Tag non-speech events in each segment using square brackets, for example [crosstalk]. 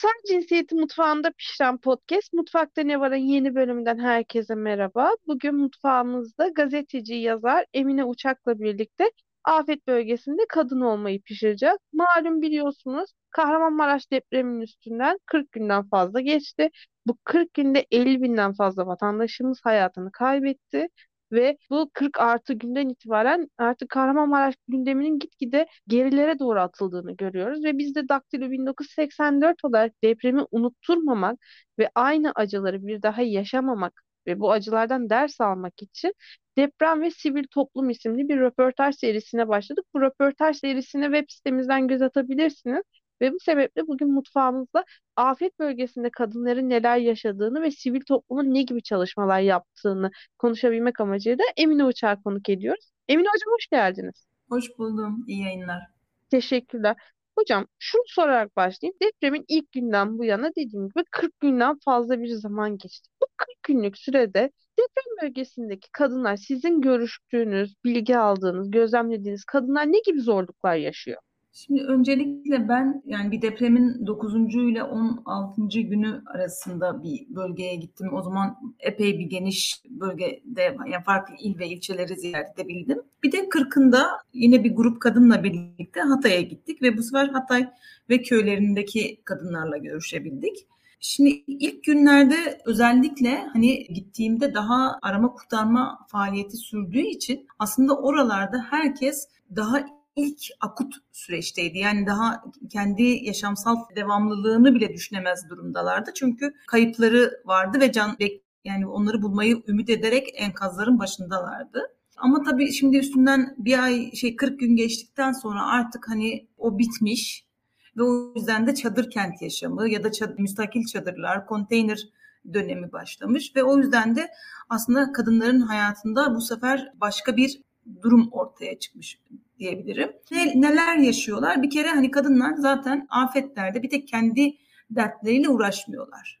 Toplumsal Cinsiyeti Mutfağında Pişiren Podcast, Mutfakta Ne Var'ın yeni bölümünden herkese merhaba. Bugün mutfağımızda gazeteci yazar Emine Uçak'la birlikte afet bölgesinde kadın olmayı pişireceğiz. Malum biliyorsunuz Kahramanmaraş depreminin üstünden 40 günden fazla geçti. Bu 40 günde 50 binden fazla vatandaşımız hayatını kaybetti. Ve bu 40 artı günden itibaren artık Kahramanmaraş gündeminin gitgide gerilere doğru atıldığını görüyoruz. Ve biz de Daktilo 1984 olarak depremi unutturmamak ve aynı acıları bir daha yaşamamak ve bu acılardan ders almak için Deprem ve Sivil Toplum isimli bir röportaj serisine başladık. Bu röportaj serisine web sitemizden göz atabilirsiniz. Ve bu sebeple bugün mutfağımızda afet bölgesinde kadınların neler yaşadığını ve sivil toplumun ne gibi çalışmalar yaptığını konuşabilmek amacıyla Emine Uçar konuk ediyoruz. Emine Hocam hoş geldiniz. Hoş buldum. İyi yayınlar. Teşekkürler. Hocam şunu sorarak başlayayım. Depremin ilk günden bu yana dediğim gibi 40 günden fazla bir zaman geçti. Bu 40 günlük sürede deprem bölgesindeki kadınlar sizin görüştüğünüz, bilgi aldığınız, gözlemlediğiniz kadınlar ne gibi zorluklar yaşıyor? Şimdi öncelikle ben yani bir depremin 9. ile 16. günü arasında bir bölgeye gittim. O zaman epey bir geniş bölgede yani farklı il ve ilçeleri ziyaret edebildim. Bir de 40'ında yine bir grup kadınla birlikte Hatay'a gittik ve bu sefer Hatay ve köylerindeki kadınlarla görüşebildik. Şimdi ilk günlerde özellikle hani gittiğimde daha arama kurtarma faaliyeti sürdüğü için aslında oralarda herkes daha ilk akut süreçteydi. Yani daha kendi yaşamsal devamlılığını bile düşünemez durumdalardı. Çünkü kayıpları vardı ve can yani onları bulmayı ümit ederek enkazların başındalardı. Ama tabii şimdi üstünden bir ay şey 40 gün geçtikten sonra artık hani o bitmiş ve o yüzden de çadır kent yaşamı ya da çadır, müstakil çadırlar, konteyner dönemi başlamış ve o yüzden de aslında kadınların hayatında bu sefer başka bir durum ortaya çıkmış diyebilirim. Ne, neler yaşıyorlar? Bir kere hani kadınlar zaten afetlerde bir tek kendi dertleriyle uğraşmıyorlar.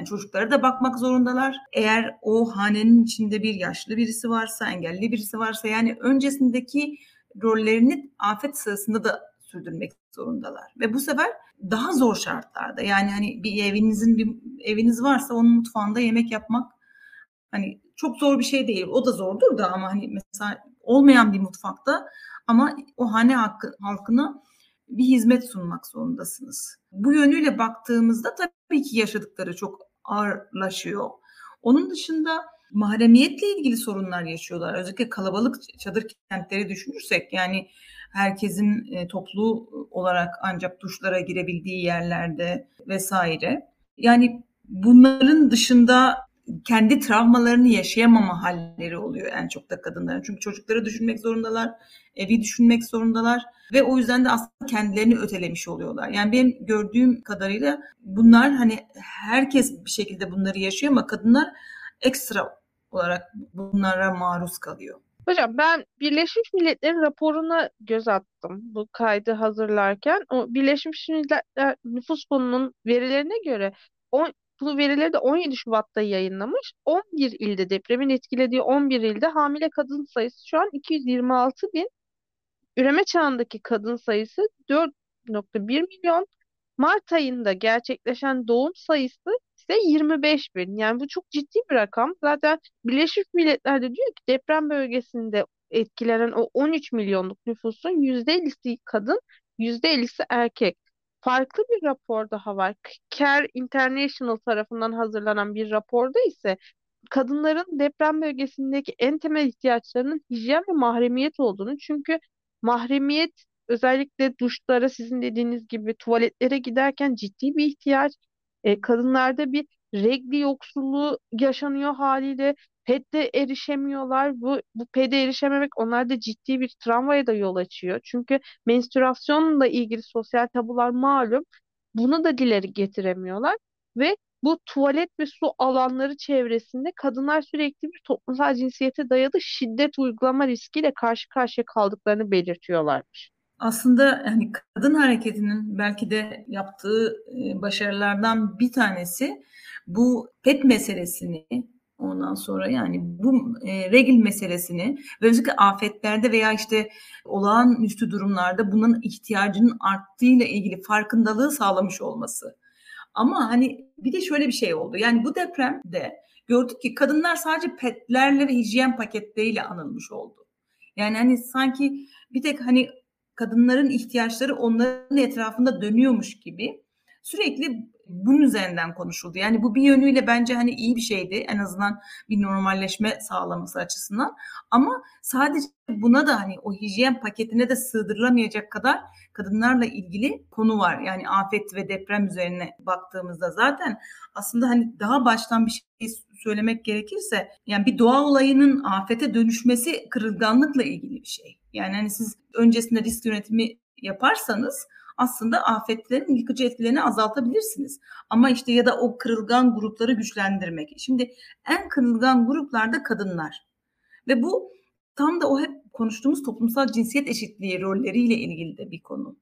Yani çocuklara da bakmak zorundalar. Eğer o hanenin içinde bir yaşlı birisi varsa, engelli birisi varsa yani öncesindeki rollerini afet sırasında da sürdürmek zorundalar. Ve bu sefer daha zor şartlarda yani hani bir evinizin bir eviniz varsa onun mutfağında yemek yapmak hani çok zor bir şey değil. O da zordur da ama hani mesela olmayan bir mutfakta ama o hane hakkı, halkına bir hizmet sunmak zorundasınız. Bu yönüyle baktığımızda tabii ki yaşadıkları çok ağırlaşıyor. Onun dışında mahremiyetle ilgili sorunlar yaşıyorlar. Özellikle kalabalık çadır kentleri düşünürsek yani herkesin e, toplu olarak ancak duşlara girebildiği yerlerde vesaire. Yani bunların dışında kendi travmalarını yaşayamama halleri oluyor en çok da kadınların. Çünkü çocukları düşünmek zorundalar, evi düşünmek zorundalar ve o yüzden de aslında kendilerini ötelemiş oluyorlar. Yani benim gördüğüm kadarıyla bunlar hani herkes bir şekilde bunları yaşıyor ama kadınlar ekstra olarak bunlara maruz kalıyor. Hocam ben Birleşmiş Milletler'in raporuna göz attım bu kaydı hazırlarken. O Birleşmiş Milletler Nüfus Fonu'nun verilerine göre bu verileri de 17 Şubat'ta yayınlamış. 11 ilde depremin etkilediği 11 ilde hamile kadın sayısı şu an 226 bin. Üreme çağındaki kadın sayısı 4.1 milyon. Mart ayında gerçekleşen doğum sayısı ise 25 bin. Yani bu çok ciddi bir rakam. Zaten Birleşmiş Milletler de diyor ki deprem bölgesinde etkilenen o 13 milyonluk nüfusun %50'si kadın, %50'si erkek farklı bir rapor daha var. Care International tarafından hazırlanan bir raporda ise kadınların deprem bölgesindeki en temel ihtiyaçlarının hijyen ve mahremiyet olduğunu çünkü mahremiyet özellikle duşlara sizin dediğiniz gibi tuvaletlere giderken ciddi bir ihtiyaç. E, kadınlarda bir regli yoksulluğu yaşanıyor haliyle PED'de erişemiyorlar. Bu, bu PED'e erişememek onlarda ciddi bir travmaya da yol açıyor. Çünkü menstruasyonla ilgili sosyal tabular malum. Bunu da dileri getiremiyorlar. Ve bu tuvalet ve su alanları çevresinde kadınlar sürekli bir toplumsal cinsiyete dayalı şiddet uygulama riskiyle karşı karşıya kaldıklarını belirtiyorlarmış. Aslında hani kadın hareketinin belki de yaptığı e, başarılardan bir tanesi bu PET meselesini Ondan sonra yani bu e, regl meselesini ve özellikle afetlerde veya işte olağanüstü durumlarda bunun ihtiyacının arttığıyla ilgili farkındalığı sağlamış olması. Ama hani bir de şöyle bir şey oldu. Yani bu depremde gördük ki kadınlar sadece petlerle ve hijyen paketleriyle anılmış oldu. Yani hani sanki bir tek hani kadınların ihtiyaçları onların etrafında dönüyormuş gibi sürekli bunun üzerinden konuşuldu. Yani bu bir yönüyle bence hani iyi bir şeydi. En azından bir normalleşme sağlaması açısından. Ama sadece buna da hani o hijyen paketine de sığdırılamayacak kadar kadınlarla ilgili konu var. Yani afet ve deprem üzerine baktığımızda zaten aslında hani daha baştan bir şey söylemek gerekirse yani bir doğa olayının afete dönüşmesi kırılganlıkla ilgili bir şey. Yani hani siz öncesinde risk yönetimi yaparsanız aslında afetlerin yıkıcı etkilerini azaltabilirsiniz. Ama işte ya da o kırılgan grupları güçlendirmek. Şimdi en kırılgan gruplarda kadınlar. Ve bu tam da o hep konuştuğumuz toplumsal cinsiyet eşitliği rolleriyle ilgili de bir konu.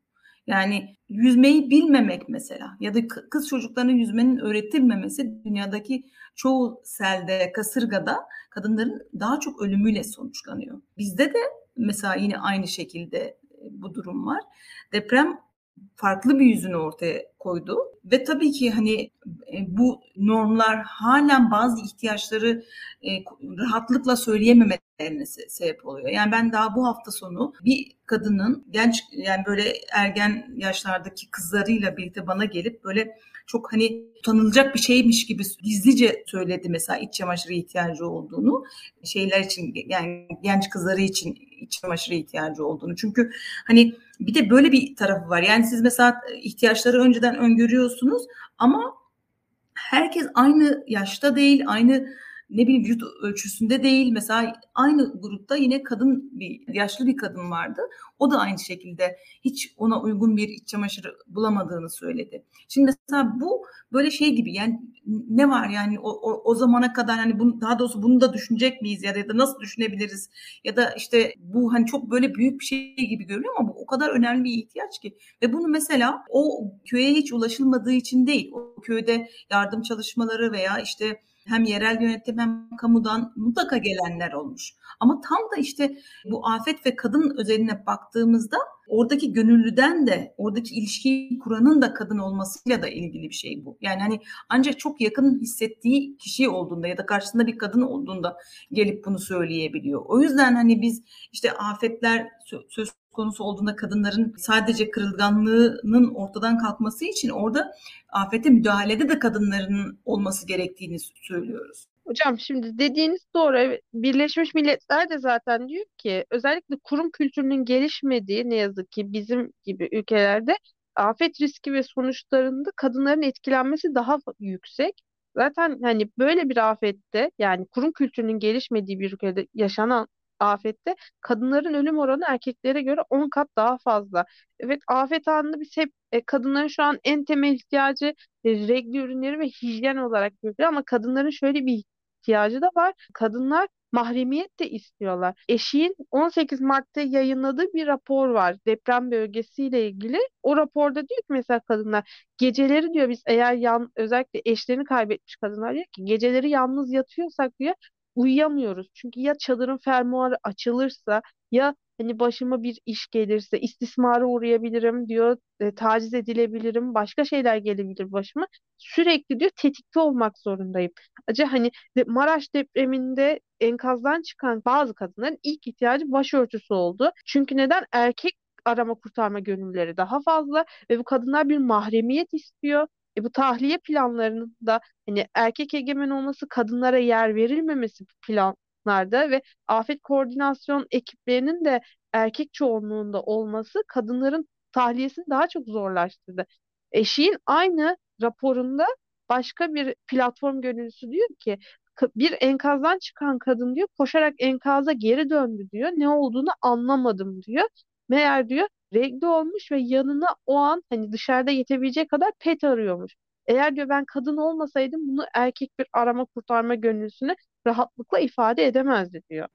Yani yüzmeyi bilmemek mesela ya da kız çocuklarına yüzmenin öğretilmemesi dünyadaki çoğu selde, kasırgada kadınların daha çok ölümüyle sonuçlanıyor. Bizde de mesela yine aynı şekilde bu durum var. Deprem farklı bir yüzünü ortaya koydu. Ve tabii ki hani e, bu normlar halen bazı ihtiyaçları e, rahatlıkla söyleyememelerine sebep oluyor. Yani ben daha bu hafta sonu bir kadının genç yani böyle ergen yaşlardaki kızlarıyla birlikte bana gelip böyle çok hani utanılacak bir şeymiş gibi gizlice söyledi mesela iç çamaşırı ihtiyacı olduğunu. Şeyler için yani genç kızları için iç çamaşırı ihtiyacı olduğunu. Çünkü hani bir de böyle bir tarafı var. Yani siz mesela ihtiyaçları önceden öngörüyorsunuz ama herkes aynı yaşta değil, aynı ne bileyim vücut ölçüsünde değil. Mesela aynı grupta yine kadın bir yaşlı bir kadın vardı. O da aynı şekilde hiç ona uygun bir iç çamaşırı bulamadığını söyledi. Şimdi mesela bu böyle şey gibi yani ne var yani o, o, o zamana kadar hani bunu, daha doğrusu bunu da düşünecek miyiz ya da, ya da nasıl düşünebiliriz ya da işte bu hani çok böyle büyük bir şey gibi görünüyor ama bu o kadar önemli bir ihtiyaç ki ve bunu mesela o köye hiç ulaşılmadığı için değil o köyde yardım çalışmaları veya işte hem yerel yönetim hem kamudan mutlaka gelenler olmuş. Ama tam da işte bu afet ve kadın özeline baktığımızda oradaki gönüllüden de oradaki ilişkiyi kuranın da kadın olmasıyla da ilgili bir şey bu. Yani hani ancak çok yakın hissettiği kişi olduğunda ya da karşısında bir kadın olduğunda gelip bunu söyleyebiliyor. O yüzden hani biz işte afetler söz konusu olduğunda kadınların sadece kırılganlığının ortadan kalkması için orada afete müdahalede de kadınların olması gerektiğini söylüyoruz. Hocam şimdi dediğiniz doğru. Birleşmiş Milletler de zaten diyor ki özellikle kurum kültürünün gelişmediği ne yazık ki bizim gibi ülkelerde afet riski ve sonuçlarında kadınların etkilenmesi daha yüksek. Zaten hani böyle bir afette yani kurum kültürünün gelişmediği bir ülkede yaşanan afette kadınların ölüm oranı erkeklere göre 10 kat daha fazla. Evet afet anında biz hep e, kadınların şu an en temel ihtiyacı e, regl ürünleri ve hijyen olarak görülüyor ama kadınların şöyle bir ihtiyacı da var. Kadınlar mahremiyet de istiyorlar. Eşiğin 18 Mart'ta yayınladığı bir rapor var deprem bölgesiyle ilgili. O raporda diyor ki mesela kadınlar geceleri diyor biz eğer yan, özellikle eşlerini kaybetmiş kadınlar diyor ki geceleri yalnız yatıyorsak diyor uyuyamıyoruz. Çünkü ya çadırın fermuarı açılırsa ya hani başıma bir iş gelirse istismara uğrayabilirim diyor, e, taciz edilebilirim, başka şeyler gelebilir başıma. Sürekli diyor tetikte olmak zorundayım. Acaba hani Maraş depreminde enkazdan çıkan bazı kadınların ilk ihtiyacı başörtüsü oldu. Çünkü neden? Erkek arama kurtarma gönülleri daha fazla ve bu kadınlar bir mahremiyet istiyor. E bu tahliye planlarının da hani erkek egemen olması, kadınlara yer verilmemesi planlarda ve afet koordinasyon ekiplerinin de erkek çoğunluğunda olması kadınların tahliyesini daha çok zorlaştırdı. Eşiğin aynı raporunda başka bir platform gönüllüsü diyor ki bir enkazdan çıkan kadın diyor koşarak enkaza geri döndü diyor. Ne olduğunu anlamadım diyor. Meğer diyor renkli olmuş ve yanına o an hani dışarıda yetebilecek kadar pet arıyormuş. Eğer diyor ben kadın olmasaydım bunu erkek bir arama kurtarma gönüllüsüne rahatlıkla ifade edemezdi diyor.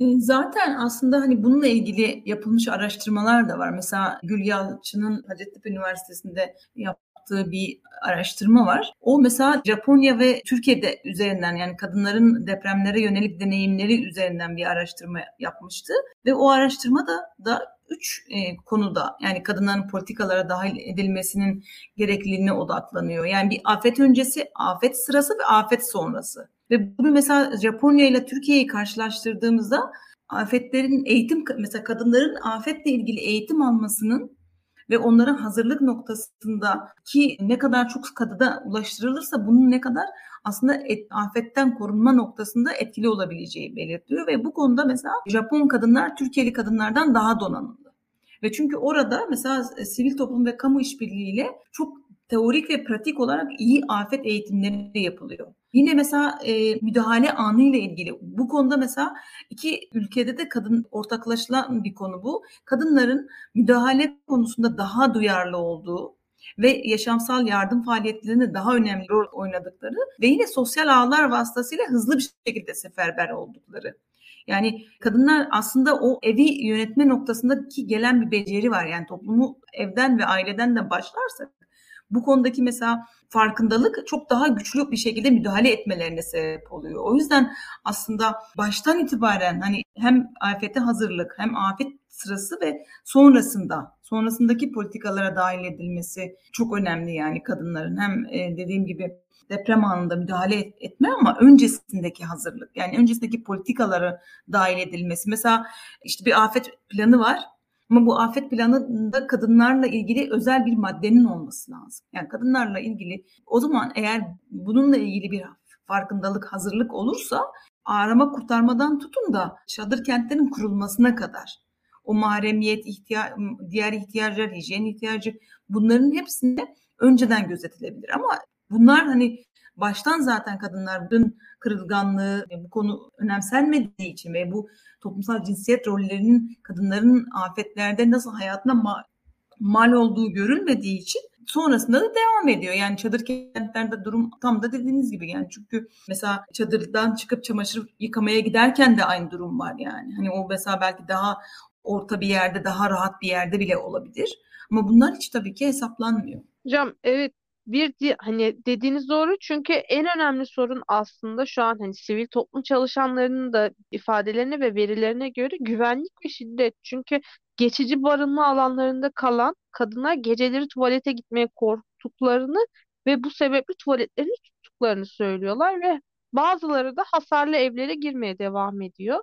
E, zaten aslında hani bununla ilgili yapılmış araştırmalar da var. Mesela Gül Yalçın'ın Hacettepe Üniversitesi'nde yaptığı bir araştırma var. O mesela Japonya ve Türkiye'de üzerinden yani kadınların depremlere yönelik deneyimleri üzerinden bir araştırma yapmıştı. Ve o araştırma da, da üç e, konuda yani kadınların politikalara dahil edilmesinin gerekliliğine odaklanıyor. Yani bir afet öncesi, afet sırası ve afet sonrası. Ve bugün mesela Japonya ile Türkiye'yi karşılaştırdığımızda afetlerin eğitim mesela kadınların afetle ilgili eğitim almasının ve onların hazırlık noktasında ki ne kadar çok kadıda ulaştırılırsa bunun ne kadar aslında et, afetten korunma noktasında etkili olabileceği belirtiyor ve bu konuda mesela Japon kadınlar Türkiye'li kadınlardan daha donanımlı. Ve çünkü orada mesela e, sivil toplum ve kamu işbirliğiyle çok teorik ve pratik olarak iyi afet eğitimleri yapılıyor. Yine mesela e, müdahale anı ile ilgili bu konuda mesela iki ülkede de kadın ortaklaşılan bir konu bu. Kadınların müdahale konusunda daha duyarlı olduğu ve yaşamsal yardım faaliyetlerinde daha önemli rol oynadıkları ve yine sosyal ağlar vasıtasıyla hızlı bir şekilde seferber oldukları. Yani kadınlar aslında o evi yönetme noktasındaki gelen bir beceri var. Yani toplumu evden ve aileden de başlarsak bu konudaki mesela farkındalık çok daha güçlü bir şekilde müdahale etmelerine sebep oluyor. O yüzden aslında baştan itibaren hani hem afete hazırlık hem afet sırası ve sonrasında sonrasındaki politikalara dahil edilmesi çok önemli yani kadınların hem e, dediğim gibi deprem anında müdahale etme ama öncesindeki hazırlık yani öncesindeki politikalara dahil edilmesi. Mesela işte bir afet planı var ama bu afet planında kadınlarla ilgili özel bir maddenin olması lazım. Yani kadınlarla ilgili o zaman eğer bununla ilgili bir farkındalık, hazırlık olursa arama kurtarmadan tutun da çadır kentlerin kurulmasına kadar o mahremiyet, ihtiya diğer ihtiyaçlar, hijyen ihtiyacı bunların hepsinde önceden gözetilebilir. Ama bunlar hani baştan zaten kadınların kırılganlığı bu konu önemsenmediği için ve bu toplumsal cinsiyet rollerinin kadınların afetlerde nasıl hayatına ma- mal olduğu görülmediği için sonrasında da devam ediyor. Yani çadır kentlerde durum tam da dediğiniz gibi yani çünkü mesela çadırdan çıkıp çamaşır yıkamaya giderken de aynı durum var yani. Hani o mesela belki daha orta bir yerde daha rahat bir yerde bile olabilir. Ama bunlar hiç tabii ki hesaplanmıyor. Hocam evet bir hani dediğiniz doğru. Çünkü en önemli sorun aslında şu an hani sivil toplum çalışanlarının da ifadelerine ve verilerine göre güvenlik ve şiddet. Çünkü geçici barınma alanlarında kalan kadınlar geceleri tuvalete gitmeye korktuklarını ve bu sebeple tuvaletlerini tuttuklarını söylüyorlar ve bazıları da hasarlı evlere girmeye devam ediyor.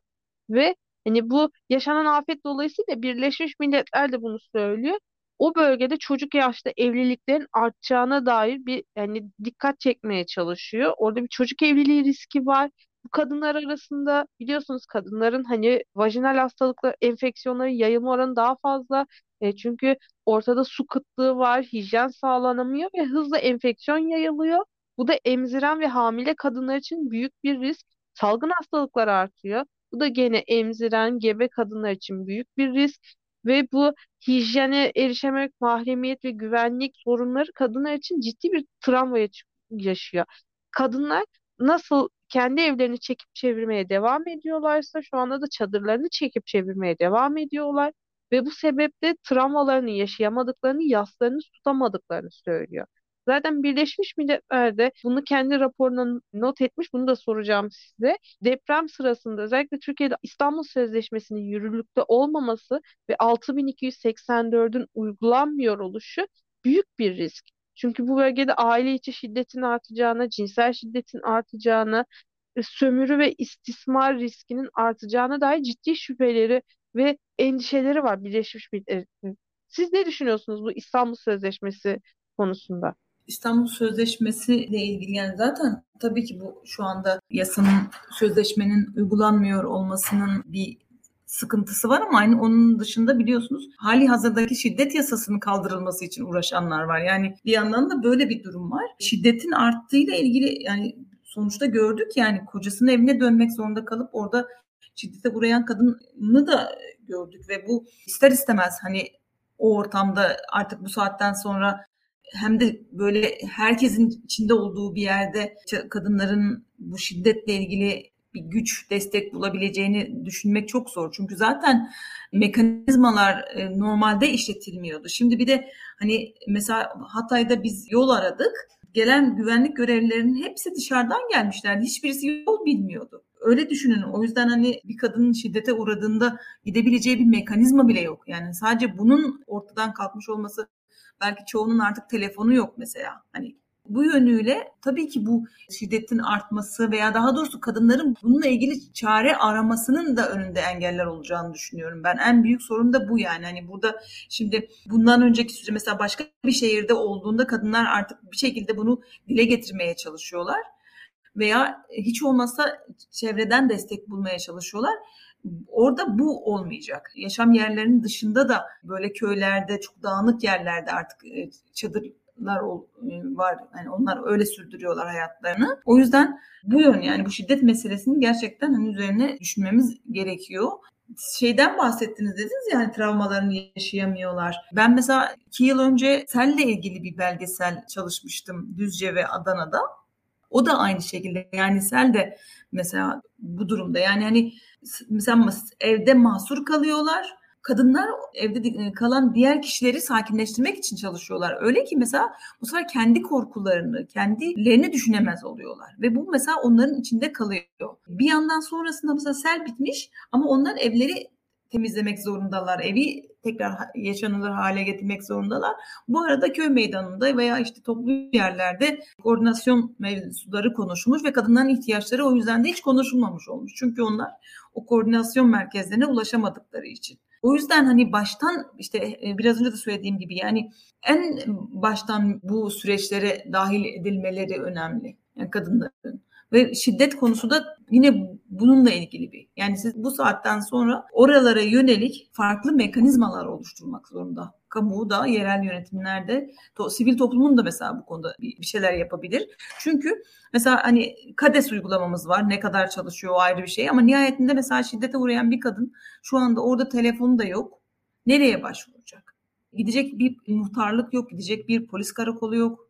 Ve hani bu yaşanan afet dolayısıyla Birleşmiş Milletler de bunu söylüyor o bölgede çocuk yaşta evliliklerin artacağına dair bir yani dikkat çekmeye çalışıyor. Orada bir çocuk evliliği riski var. Bu kadınlar arasında biliyorsunuz kadınların hani vajinal hastalıklar, enfeksiyonların yayılma oranı daha fazla. E, çünkü ortada su kıtlığı var, hijyen sağlanamıyor ve hızla enfeksiyon yayılıyor. Bu da emziren ve hamile kadınlar için büyük bir risk. Salgın hastalıklar artıyor. Bu da gene emziren, gebe kadınlar için büyük bir risk. Ve bu hijyene erişemek, mahremiyet ve güvenlik sorunları kadınlar için ciddi bir travma yaşıyor. Kadınlar nasıl kendi evlerini çekip çevirmeye devam ediyorlarsa şu anda da çadırlarını çekip çevirmeye devam ediyorlar ve bu sebeple travmalarını yaşayamadıklarını, yaslarını tutamadıklarını söylüyor. Zaten Birleşmiş Milletler'de bunu kendi raporuna not etmiş. Bunu da soracağım size. Deprem sırasında özellikle Türkiye'de İstanbul Sözleşmesi'nin yürürlükte olmaması ve 6284'ün uygulanmıyor oluşu büyük bir risk. Çünkü bu bölgede aile içi şiddetin artacağına, cinsel şiddetin artacağına, e, sömürü ve istismar riskinin artacağına dair ciddi şüpheleri ve endişeleri var Birleşmiş Milletler'in. Siz ne düşünüyorsunuz bu İstanbul Sözleşmesi konusunda? İstanbul Sözleşmesi ile ilgili yani zaten tabii ki bu şu anda yasanın sözleşmenin uygulanmıyor olmasının bir sıkıntısı var ama aynı onun dışında biliyorsunuz hali hazırdaki şiddet yasasının kaldırılması için uğraşanlar var. Yani bir yandan da böyle bir durum var. Şiddetin arttığıyla ilgili yani sonuçta gördük yani kocasının evine dönmek zorunda kalıp orada şiddete uğrayan kadını da gördük ve bu ister istemez hani o ortamda artık bu saatten sonra hem de böyle herkesin içinde olduğu bir yerde kadınların bu şiddetle ilgili bir güç, destek bulabileceğini düşünmek çok zor. Çünkü zaten mekanizmalar e, normalde işletilmiyordu. Şimdi bir de hani mesela Hatay'da biz yol aradık. Gelen güvenlik görevlilerinin hepsi dışarıdan gelmişlerdi. Hiçbirisi yol bilmiyordu. öyle düşünün. O yüzden hani bir kadının şiddete uğradığında gidebileceği bir mekanizma bile yok. Yani sadece bunun ortadan kalkmış olması belki çoğunun artık telefonu yok mesela. Hani bu yönüyle tabii ki bu şiddetin artması veya daha doğrusu kadınların bununla ilgili çare aramasının da önünde engeller olacağını düşünüyorum. Ben en büyük sorun da bu yani. Hani burada şimdi bundan önceki süre mesela başka bir şehirde olduğunda kadınlar artık bir şekilde bunu dile getirmeye çalışıyorlar veya hiç olmazsa çevreden destek bulmaya çalışıyorlar. Orada bu olmayacak. Yaşam yerlerinin dışında da böyle köylerde, çok dağınık yerlerde artık e, çadırlar e, var. Yani onlar öyle sürdürüyorlar hayatlarını. O yüzden bu yön yani bu şiddet meselesini gerçekten hani üzerine düşünmemiz gerekiyor şeyden bahsettiniz dediniz ya hani travmalarını yaşayamıyorlar. Ben mesela iki yıl önce selle ilgili bir belgesel çalışmıştım Düzce ve Adana'da. O da aynı şekilde yani sel de mesela bu durumda yani hani mesela evde mahsur kalıyorlar. Kadınlar evde e, kalan diğer kişileri sakinleştirmek için çalışıyorlar. Öyle ki mesela bu sefer kendi korkularını, kendilerini düşünemez oluyorlar. Ve bu mesela onların içinde kalıyor. Bir yandan sonrasında mesela sel bitmiş ama onlar evleri temizlemek zorundalar. Evi tekrar yaşanılır hale getirmek zorundalar. Bu arada köy meydanında veya işte toplu yerlerde koordinasyon mevzuları konuşulmuş ve kadınların ihtiyaçları o yüzden de hiç konuşulmamış olmuş. Çünkü onlar o koordinasyon merkezlerine ulaşamadıkları için. O yüzden hani baştan işte e, biraz önce de söylediğim gibi yani en baştan bu süreçlere dahil edilmeleri önemli. Yani kadınların. Ve şiddet konusu da yine bununla ilgili bir. Yani siz bu saatten sonra oralara yönelik farklı mekanizmalar oluşturmak zorunda. Kamu da, yerel yönetimlerde, to, sivil toplumun da mesela bu konuda bir, bir şeyler yapabilir. Çünkü mesela hani KADES uygulamamız var. Ne kadar çalışıyor o ayrı bir şey. Ama nihayetinde mesela şiddete uğrayan bir kadın şu anda orada telefonu da yok. Nereye başvuracak? Gidecek bir muhtarlık yok, gidecek bir polis karakolu yok.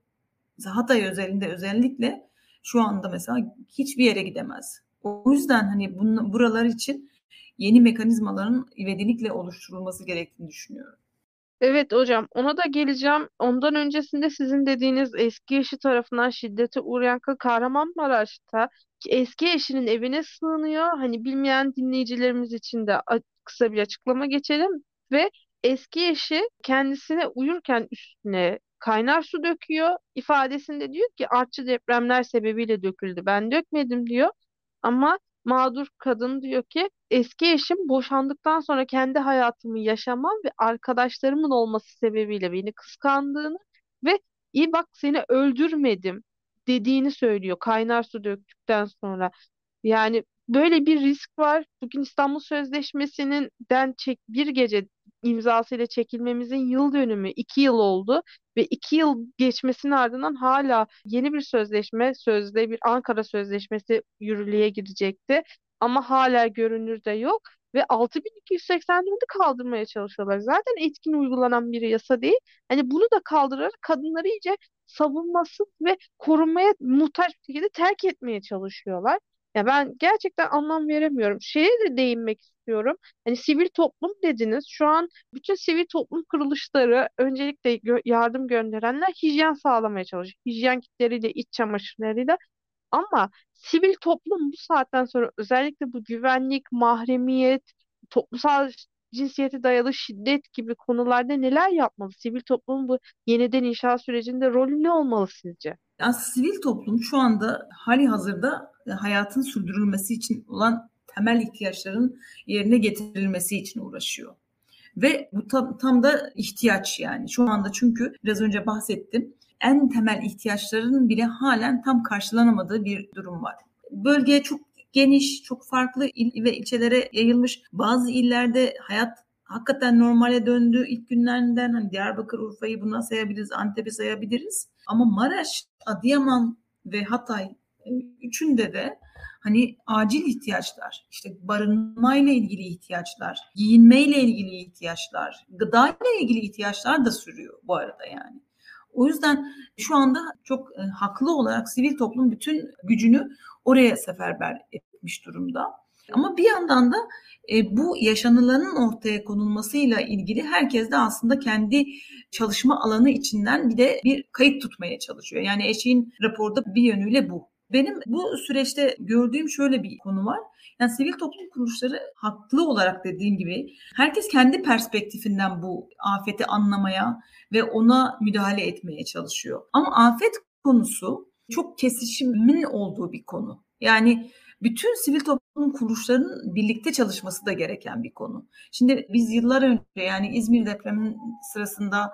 Hatay özelinde özellikle şu anda mesela hiçbir yere gidemez. O yüzden hani bunun, buralar için yeni mekanizmaların ivedilikle oluşturulması gerektiğini düşünüyorum. Evet hocam ona da geleceğim. Ondan öncesinde sizin dediğiniz eski eşi tarafından şiddete uğrayan Kahramanmaraş'ta eski eşinin evine sığınıyor. Hani bilmeyen dinleyicilerimiz için de kısa bir açıklama geçelim. Ve eski eşi kendisine uyurken üstüne kaynar su döküyor. İfadesinde diyor ki artçı depremler sebebiyle döküldü. Ben dökmedim diyor. Ama mağdur kadın diyor ki eski eşim boşandıktan sonra kendi hayatımı yaşamam ve arkadaşlarımın olması sebebiyle beni kıskandığını ve iyi bak seni öldürmedim dediğini söylüyor kaynar su döktükten sonra. Yani böyle bir risk var. Bugün İstanbul Sözleşmesi'nin den çek bir gece imzasıyla çekilmemizin yıl dönümü iki yıl oldu ve iki yıl geçmesinin ardından hala yeni bir sözleşme sözde bir Ankara Sözleşmesi yürürlüğe girecekti ama hala görünürde yok ve 6284'ü kaldırmaya çalışıyorlar. Zaten etkin uygulanan bir yasa değil. Hani bunu da kaldırarak kadınları iyice savunmasız ve korunmaya muhtaç bir şekilde terk etmeye çalışıyorlar. Ya ben gerçekten anlam veremiyorum. Şeye de değinmek istiyorum. Hani sivil toplum dediniz. Şu an bütün sivil toplum kuruluşları öncelikle gö- yardım gönderenler hijyen sağlamaya çalışıyor. Hijyen kitleriyle, iç çamaşırlarıyla. Ama sivil toplum bu saatten sonra özellikle bu güvenlik, mahremiyet, toplumsal cinsiyete dayalı şiddet gibi konularda neler yapmalı? Sivil toplumun bu yeniden inşa sürecinde rolü ne olmalı sizce? Yani sivil toplum şu anda hali hazırda hayatın sürdürülmesi için olan temel ihtiyaçların yerine getirilmesi için uğraşıyor. Ve bu tam, tam da ihtiyaç yani. Şu anda çünkü biraz önce bahsettim. En temel ihtiyaçların bile halen tam karşılanamadığı bir durum var. Bölge çok geniş, çok farklı il ve ilçelere yayılmış. Bazı illerde hayat hakikaten normale döndü ilk günlerinden. Hani Diyarbakır, Urfa'yı buna sayabiliriz, Antep'i sayabiliriz. Ama Maraş, Adıyaman ve Hatay e, üçünde de hani acil ihtiyaçlar, işte barınmayla ilgili ihtiyaçlar, giyinmeyle ilgili ihtiyaçlar, gıdayla ilgili ihtiyaçlar da sürüyor bu arada yani. O yüzden şu anda çok e, haklı olarak sivil toplum bütün gücünü oraya seferber etmiş durumda. Ama bir yandan da e, bu yaşanılanın ortaya konulmasıyla ilgili herkes de aslında kendi çalışma alanı içinden bir de bir kayıt tutmaya çalışıyor. Yani eşiğin raporda bir yönüyle bu. Benim bu süreçte gördüğüm şöyle bir konu var. Yani sivil toplum kuruluşları haklı olarak dediğim gibi herkes kendi perspektifinden bu afeti anlamaya ve ona müdahale etmeye çalışıyor. Ama afet konusu çok kesişimin olduğu bir konu. Yani bütün sivil toplum kuruluşlarının birlikte çalışması da gereken bir konu. Şimdi biz yıllar önce yani İzmir depreminin sırasında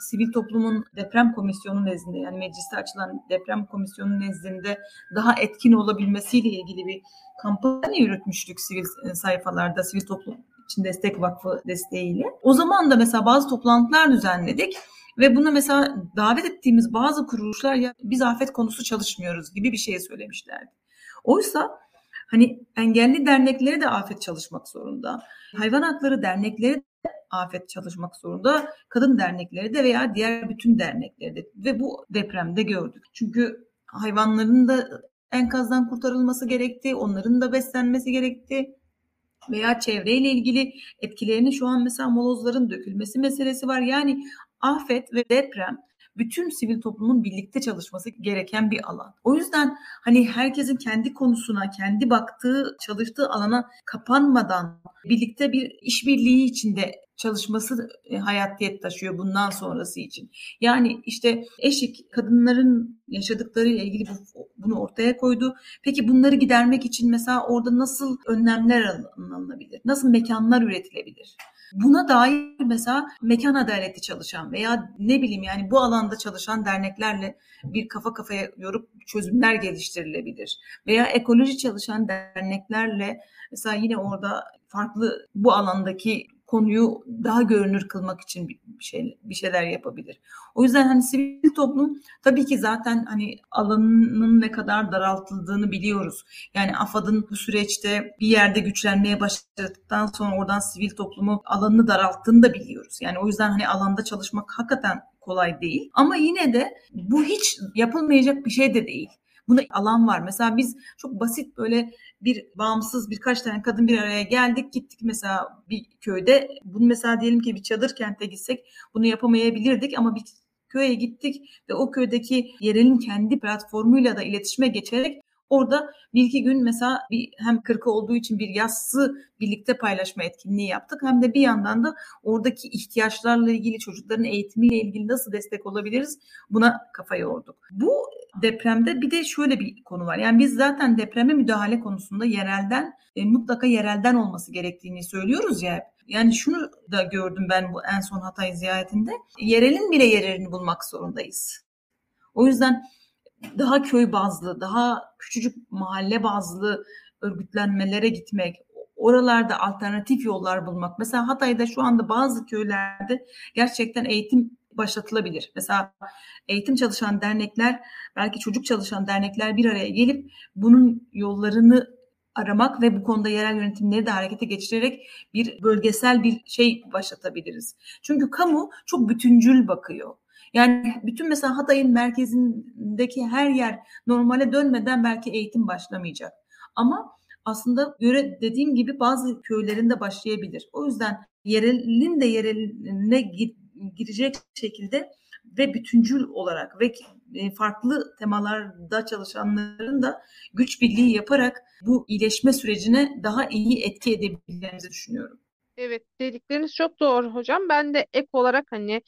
sivil toplumun deprem komisyonu nezdinde yani mecliste açılan deprem komisyonu nezdinde daha etkin olabilmesiyle ilgili bir kampanya yürütmüştük sivil e, sayfalarda sivil toplum için destek vakfı desteğiyle. O zaman da mesela bazı toplantılar düzenledik. Ve bunu mesela davet ettiğimiz bazı kuruluşlar ya biz afet konusu çalışmıyoruz gibi bir şey söylemişlerdi. Oysa hani engelli dernekleri de afet çalışmak zorunda. Hayvan hakları dernekleri de afet çalışmak zorunda. Kadın dernekleri de veya diğer bütün dernekleri de ve bu depremde gördük. Çünkü hayvanların da enkazdan kurtarılması gerekti, onların da beslenmesi gerekti veya çevreyle ilgili etkilerini şu an mesela molozların dökülmesi meselesi var. Yani afet ve deprem bütün sivil toplumun birlikte çalışması gereken bir alan. O yüzden hani herkesin kendi konusuna, kendi baktığı, çalıştığı alana kapanmadan birlikte bir işbirliği içinde çalışması e, hayatiyet taşıyor bundan sonrası için. Yani işte eşik kadınların yaşadıkları ile ilgili bu, bunu ortaya koydu. Peki bunları gidermek için mesela orada nasıl önlemler alınabilir? Nasıl mekanlar üretilebilir? Buna dair mesela mekan adaleti çalışan veya ne bileyim yani bu alanda çalışan derneklerle bir kafa kafaya yorup çözümler geliştirilebilir. Veya ekoloji çalışan derneklerle mesela yine orada farklı bu alandaki konuyu daha görünür kılmak için bir şey bir şeyler yapabilir. O yüzden hani sivil toplum tabii ki zaten hani alanının ne kadar daraltıldığını biliyoruz. Yani AFAD'ın bu süreçte bir yerde güçlenmeye başladıktan sonra oradan sivil toplumu alanını daralttığını da biliyoruz. Yani o yüzden hani alanda çalışmak hakikaten kolay değil. Ama yine de bu hiç yapılmayacak bir şey de değil. Buna alan var. Mesela biz çok basit böyle bir bağımsız birkaç tane kadın bir araya geldik gittik mesela bir köyde bunu mesela diyelim ki bir çadır kente gitsek bunu yapamayabilirdik ama bir köye gittik ve o köydeki yerelin kendi platformuyla da iletişime geçerek Orada bir iki gün mesela bir, hem kırkı olduğu için bir yassı birlikte paylaşma etkinliği yaptık. Hem de bir yandan da oradaki ihtiyaçlarla ilgili çocukların eğitimiyle ilgili nasıl destek olabiliriz buna kafa yorduk. Bu depremde bir de şöyle bir konu var. Yani biz zaten depreme müdahale konusunda yerelden e, mutlaka yerelden olması gerektiğini söylüyoruz ya. Yani şunu da gördüm ben bu en son Hatay ziyaretinde. Yerelin bile yerini bulmak zorundayız. O yüzden daha köy bazlı, daha küçücük mahalle bazlı örgütlenmelere gitmek, oralarda alternatif yollar bulmak. Mesela Hatay'da şu anda bazı köylerde gerçekten eğitim başlatılabilir. Mesela eğitim çalışan dernekler, belki çocuk çalışan dernekler bir araya gelip bunun yollarını aramak ve bu konuda yerel yönetimleri de harekete geçirerek bir bölgesel bir şey başlatabiliriz. Çünkü kamu çok bütüncül bakıyor. Yani bütün mesela Hatay'ın merkezindeki her yer normale dönmeden belki eğitim başlamayacak. Ama aslında göre dediğim gibi bazı köylerinde başlayabilir. O yüzden yerelin de yereline girecek şekilde ve bütüncül olarak ve e, farklı temalarda çalışanların da güç birliği yaparak bu iyileşme sürecine daha iyi etki edebileceğimizi düşünüyorum. Evet dedikleriniz çok doğru hocam. Ben de ek olarak hani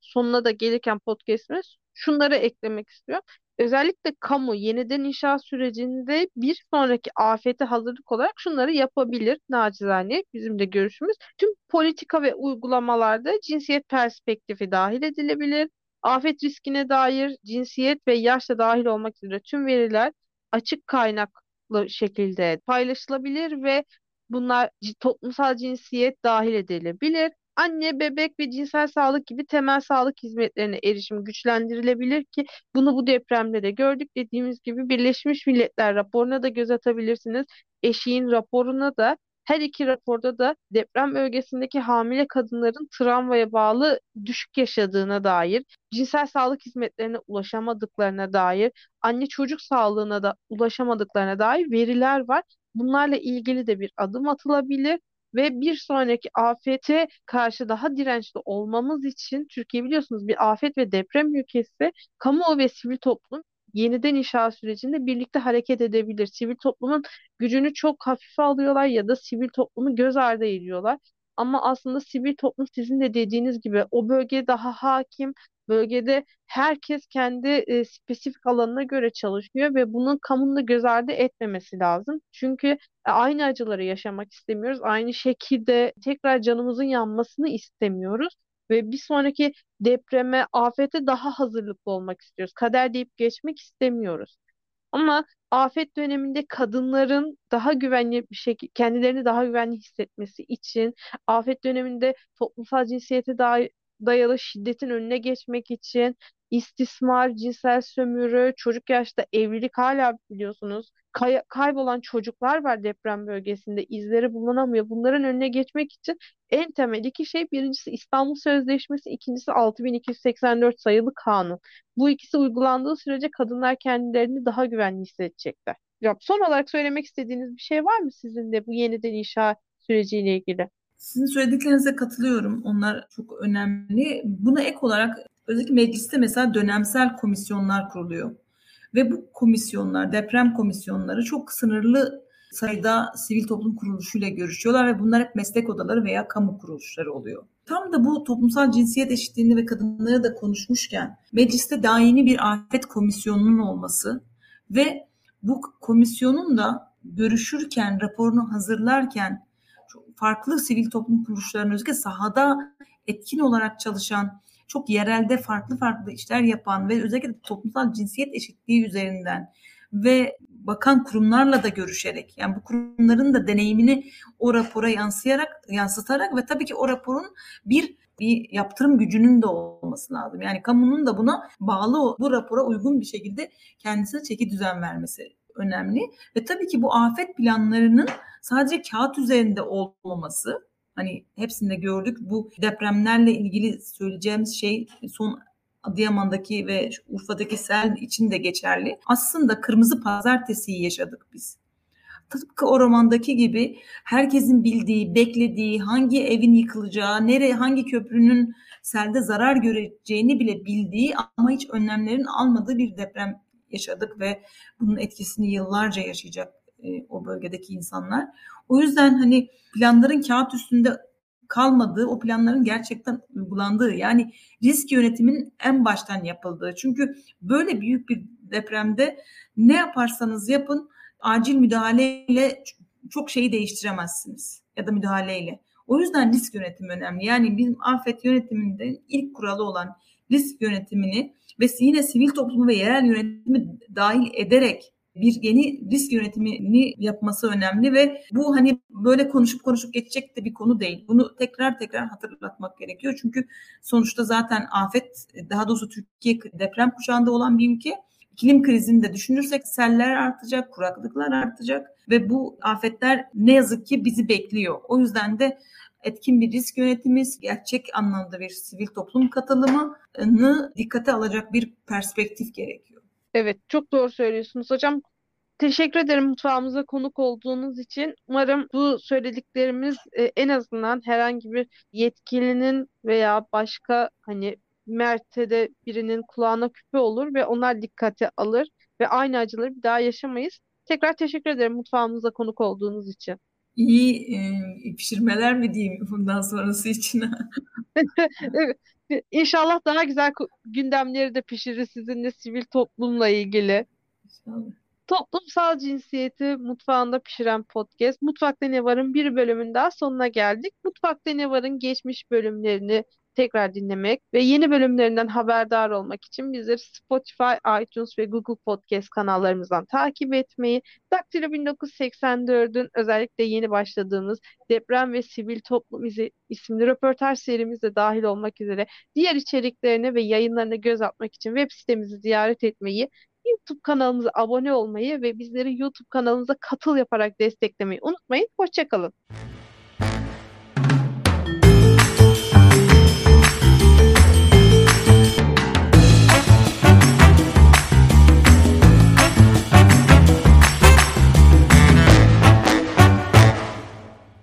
sonuna da gelirken podcast'imiz şunları eklemek istiyorum. Özellikle kamu yeniden inşaat sürecinde bir sonraki afete hazırlık olarak şunları yapabilir nacizane bizim de görüşümüz. Tüm politika ve uygulamalarda cinsiyet perspektifi dahil edilebilir. Afet riskine dair cinsiyet ve yaşla dahil olmak üzere tüm veriler açık kaynaklı şekilde paylaşılabilir ve bunlar toplumsal cinsiyet dahil edilebilir anne, bebek ve cinsel sağlık gibi temel sağlık hizmetlerine erişim güçlendirilebilir ki bunu bu depremde de gördük. Dediğimiz gibi Birleşmiş Milletler raporuna da göz atabilirsiniz. Eşiğin raporuna da her iki raporda da deprem bölgesindeki hamile kadınların travmaya bağlı düşük yaşadığına dair, cinsel sağlık hizmetlerine ulaşamadıklarına dair, anne çocuk sağlığına da ulaşamadıklarına dair veriler var. Bunlarla ilgili de bir adım atılabilir ve bir sonraki afete karşı daha dirençli olmamız için Türkiye biliyorsunuz bir afet ve deprem ülkesi kamu ve sivil toplum yeniden inşa sürecinde birlikte hareket edebilir. Sivil toplumun gücünü çok hafife alıyorlar ya da sivil toplumu göz ardı ediyorlar. Ama aslında sivil toplum sizin de dediğiniz gibi o bölgeye daha hakim, bölgede herkes kendi e, spesifik alanına göre çalışıyor ve bunun kamunun da göz ardı etmemesi lazım. Çünkü e, aynı acıları yaşamak istemiyoruz. Aynı şekilde tekrar canımızın yanmasını istemiyoruz ve bir sonraki depreme, afete daha hazırlıklı olmak istiyoruz. Kader deyip geçmek istemiyoruz. Ama afet döneminde kadınların daha güvenli bir şekilde kendilerini daha güvenli hissetmesi için afet döneminde toplumsal cinsiyete dair dayalı şiddetin önüne geçmek için istismar, cinsel sömürü, çocuk yaşta evlilik hala biliyorsunuz kay- kaybolan çocuklar var deprem bölgesinde izleri bulunamıyor. Bunların önüne geçmek için en temel iki şey birincisi İstanbul Sözleşmesi, ikincisi 6284 sayılı kanun. Bu ikisi uygulandığı sürece kadınlar kendilerini daha güvenli hissedecekler. Son olarak söylemek istediğiniz bir şey var mı sizin de bu yeniden inşa süreciyle ilgili? Sizin söylediklerinize katılıyorum. Onlar çok önemli. Buna ek olarak özellikle mecliste mesela dönemsel komisyonlar kuruluyor. Ve bu komisyonlar, deprem komisyonları çok sınırlı sayıda sivil toplum kuruluşuyla görüşüyorlar ve bunlar hep meslek odaları veya kamu kuruluşları oluyor. Tam da bu toplumsal cinsiyet eşitliğini ve kadınları da konuşmuşken mecliste daimi bir afet komisyonunun olması ve bu komisyonun da görüşürken, raporunu hazırlarken farklı sivil toplum kuruluşlarının özellikle sahada etkin olarak çalışan, çok yerelde farklı farklı işler yapan ve özellikle toplumsal cinsiyet eşitliği üzerinden ve bakan kurumlarla da görüşerek yani bu kurumların da deneyimini o rapora yansıyarak yansıtarak ve tabii ki o raporun bir bir yaptırım gücünün de olması lazım. Yani kamunun da buna bağlı bu rapora uygun bir şekilde kendisine çeki düzen vermesi önemli. Ve tabii ki bu afet planlarının sadece kağıt üzerinde olmaması hani hepsinde gördük. Bu depremlerle ilgili söyleyeceğimiz şey son Adıyaman'daki ve Urfa'daki sel için de geçerli. Aslında kırmızı pazartesiyi yaşadık biz. Tıpkı o romandaki gibi herkesin bildiği, beklediği, hangi evin yıkılacağı, nereye, hangi köprünün selde zarar göreceğini bile bildiği ama hiç önlemlerin almadığı bir deprem yaşadık ve bunun etkisini yıllarca yaşayacak e, o bölgedeki insanlar. O yüzden hani planların kağıt üstünde kalmadığı, o planların gerçekten uygulandığı yani risk yönetiminin en baştan yapıldığı. Çünkü böyle büyük bir depremde ne yaparsanız yapın acil müdahaleyle çok şeyi değiştiremezsiniz ya da müdahaleyle. O yüzden risk yönetimi önemli. Yani bizim afet yönetiminde ilk kuralı olan risk yönetimini ve yine sivil toplumu ve yerel yönetimi dahil ederek bir yeni risk yönetimini yapması önemli ve bu hani böyle konuşup konuşup geçecek de bir konu değil. Bunu tekrar tekrar hatırlatmak gerekiyor. Çünkü sonuçta zaten afet daha doğrusu Türkiye deprem kuşağında olan bir ülke. İklim krizini de düşünürsek seller artacak, kuraklıklar artacak ve bu afetler ne yazık ki bizi bekliyor. O yüzden de etkin bir risk yönetimi, gerçek anlamda bir sivil toplum katılımını dikkate alacak bir perspektif gerekiyor. Evet, çok doğru söylüyorsunuz hocam. Teşekkür ederim mutfağımıza konuk olduğunuz için. Umarım bu söylediklerimiz e, en azından herhangi bir yetkilinin veya başka hani mertede birinin kulağına küpe olur ve onlar dikkate alır ve aynı acıları bir daha yaşamayız. Tekrar teşekkür ederim mutfağımıza konuk olduğunuz için. İyi e, pişirmeler mi diyeyim bundan sonrası için? [laughs] Evet. İnşallah daha güzel gündemleri de pişirir sizinle sivil toplumla ilgili. İnşallah. Toplumsal cinsiyeti mutfağında pişiren podcast Mutfakta Ne Var'ın bir bölümün daha sonuna geldik. Mutfakta Ne Var'ın geçmiş bölümlerini tekrar dinlemek ve yeni bölümlerinden haberdar olmak için bizleri Spotify, iTunes ve Google Podcast kanallarımızdan takip etmeyi, Daktilo 1984'ün özellikle yeni başladığımız Deprem ve Sivil Toplum isimli röportaj serimizde dahil olmak üzere diğer içeriklerine ve yayınlarına göz atmak için web sitemizi ziyaret etmeyi, YouTube kanalımıza abone olmayı ve bizleri YouTube kanalımıza katıl yaparak desteklemeyi unutmayın. Hoşçakalın.